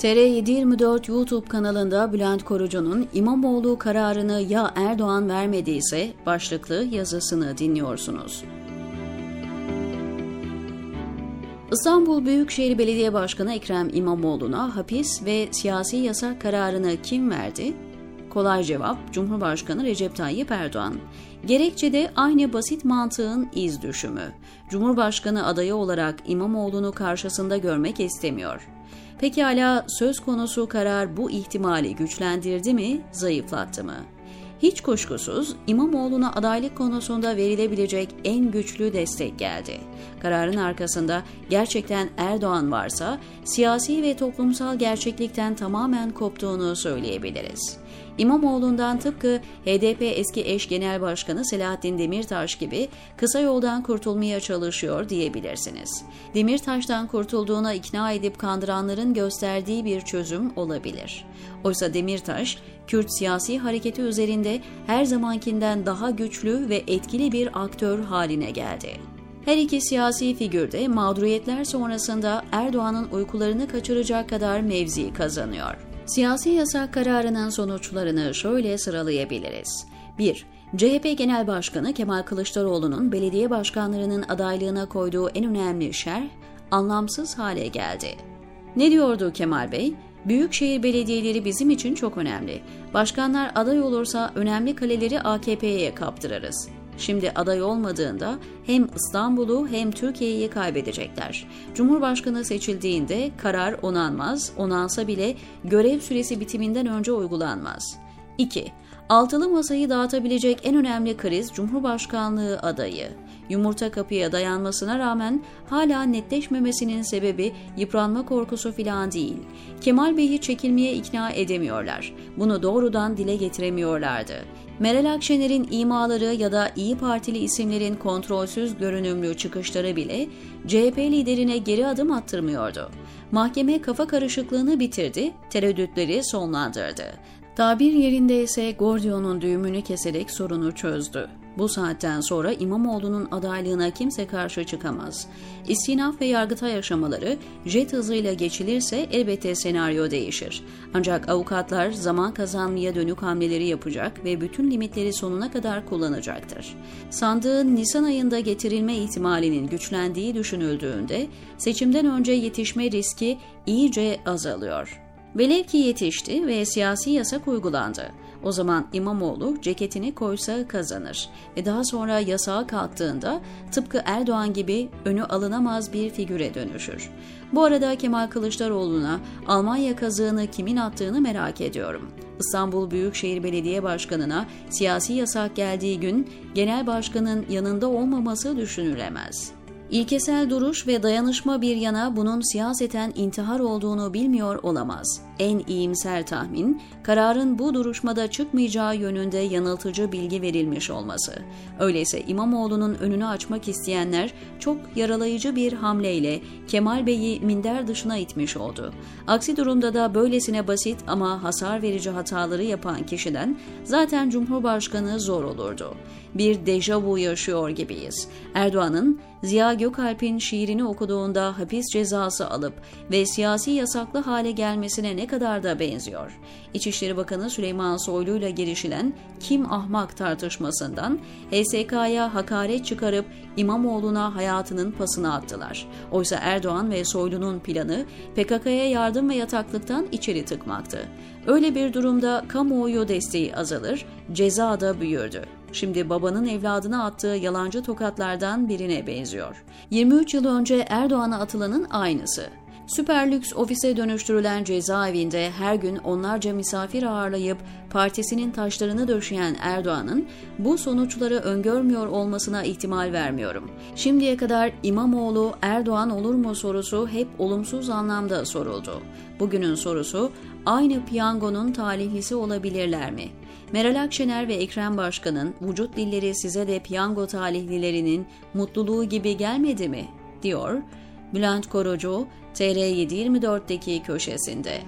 TR724 YouTube kanalında Bülent Korucu'nun İmamoğlu kararını ya Erdoğan vermediyse başlıklı yazısını dinliyorsunuz. İstanbul Büyükşehir Belediye Başkanı Ekrem İmamoğlu'na hapis ve siyasi yasak kararını kim verdi? Kolay cevap Cumhurbaşkanı Recep Tayyip Erdoğan. Gerekçe de aynı basit mantığın iz düşümü. Cumhurbaşkanı adayı olarak İmamoğlu'nu karşısında görmek istemiyor. Pekala söz konusu karar bu ihtimali güçlendirdi mi, zayıflattı mı? Hiç kuşkusuz İmamoğlu'na adaylık konusunda verilebilecek en güçlü destek geldi. Kararın arkasında gerçekten Erdoğan varsa siyasi ve toplumsal gerçeklikten tamamen koptuğunu söyleyebiliriz. İmamoğlu'ndan tıpkı HDP eski eş genel başkanı Selahattin Demirtaş gibi kısa yoldan kurtulmaya çalışıyor diyebilirsiniz. Demirtaş'tan kurtulduğuna ikna edip kandıranların gösterdiği bir çözüm olabilir. Oysa Demirtaş, Kürt siyasi hareketi üzerinde her zamankinden daha güçlü ve etkili bir aktör haline geldi. Her iki siyasi figür de mağduriyetler sonrasında Erdoğan'ın uykularını kaçıracak kadar mevzi kazanıyor. Siyasi yasak kararının sonuçlarını şöyle sıralayabiliriz. 1. CHP Genel Başkanı Kemal Kılıçdaroğlu'nun belediye başkanlarının adaylığına koyduğu en önemli şerh anlamsız hale geldi. Ne diyordu Kemal Bey? Büyükşehir belediyeleri bizim için çok önemli. Başkanlar aday olursa önemli kaleleri AKP'ye kaptırırız. Şimdi aday olmadığında hem İstanbul'u hem Türkiye'yi kaybedecekler. Cumhurbaşkanı seçildiğinde karar onanmaz, onansa bile görev süresi bitiminden önce uygulanmaz. 2. Altılı masayı dağıtabilecek en önemli kriz Cumhurbaşkanlığı adayı. Yumurta kapıya dayanmasına rağmen hala netleşmemesinin sebebi yıpranma korkusu filan değil. Kemal Bey'i çekilmeye ikna edemiyorlar. Bunu doğrudan dile getiremiyorlardı. Meral Akşener'in imaları ya da İyi Partili isimlerin kontrolsüz görünümlü çıkışları bile CHP liderine geri adım attırmıyordu. Mahkeme kafa karışıklığını bitirdi, tereddütleri sonlandırdı. Tabir yerinde ise Gordion'un düğümünü keserek sorunu çözdü. Bu saatten sonra İmamoğlu'nun adaylığına kimse karşı çıkamaz. İstinaf ve yargıtay aşamaları jet hızıyla geçilirse elbette senaryo değişir. Ancak avukatlar zaman kazanmaya dönük hamleleri yapacak ve bütün limitleri sonuna kadar kullanacaktır. Sandığın Nisan ayında getirilme ihtimalinin güçlendiği düşünüldüğünde seçimden önce yetişme riski iyice azalıyor. Velev ki yetişti ve siyasi yasak uygulandı. O zaman İmamoğlu ceketini koysa kazanır ve daha sonra yasağa kalktığında tıpkı Erdoğan gibi önü alınamaz bir figüre dönüşür. Bu arada Kemal Kılıçdaroğlu'na Almanya kazığını kimin attığını merak ediyorum. İstanbul Büyükşehir Belediye Başkanı'na siyasi yasak geldiği gün genel başkanın yanında olmaması düşünülemez. İlkesel duruş ve dayanışma bir yana bunun siyaseten intihar olduğunu bilmiyor olamaz. En iyimser tahmin, kararın bu duruşmada çıkmayacağı yönünde yanıltıcı bilgi verilmiş olması. Öyleyse İmamoğlu'nun önünü açmak isteyenler çok yaralayıcı bir hamleyle Kemal Bey'i minder dışına itmiş oldu. Aksi durumda da böylesine basit ama hasar verici hataları yapan kişiden zaten Cumhurbaşkanı zor olurdu. Bir dejavu yaşıyor gibiyiz. Erdoğan'ın Ziya Gökalp'in şiirini okuduğunda hapis cezası alıp ve siyasi yasaklı hale gelmesine ne kadar da benziyor. İçişleri Bakanı Süleyman Soylu ile girişilen kim ahmak tartışmasından HSK'ya hakaret çıkarıp İmamoğlu'na hayatının pasını attılar. Oysa Erdoğan ve Soylu'nun planı PKK'ya yardım ve yataklıktan içeri tıkmaktı. Öyle bir durumda kamuoyu desteği azalır, ceza da büyürdü. Şimdi babanın evladına attığı yalancı tokatlardan birine benziyor. 23 yıl önce Erdoğan'a atılanın aynısı. Süper lüks ofise dönüştürülen cezaevinde her gün onlarca misafir ağırlayıp partisinin taşlarını döşeyen Erdoğan'ın bu sonuçları öngörmüyor olmasına ihtimal vermiyorum. Şimdiye kadar İmamoğlu Erdoğan olur mu sorusu hep olumsuz anlamda soruldu. Bugünün sorusu aynı piyangonun talihlisi olabilirler mi? Meral Akşener ve Ekrem Başkan'ın vücut dilleri size de piyango talihlilerinin mutluluğu gibi gelmedi mi? diyor Bülent Korucu TR724'deki köşesinde.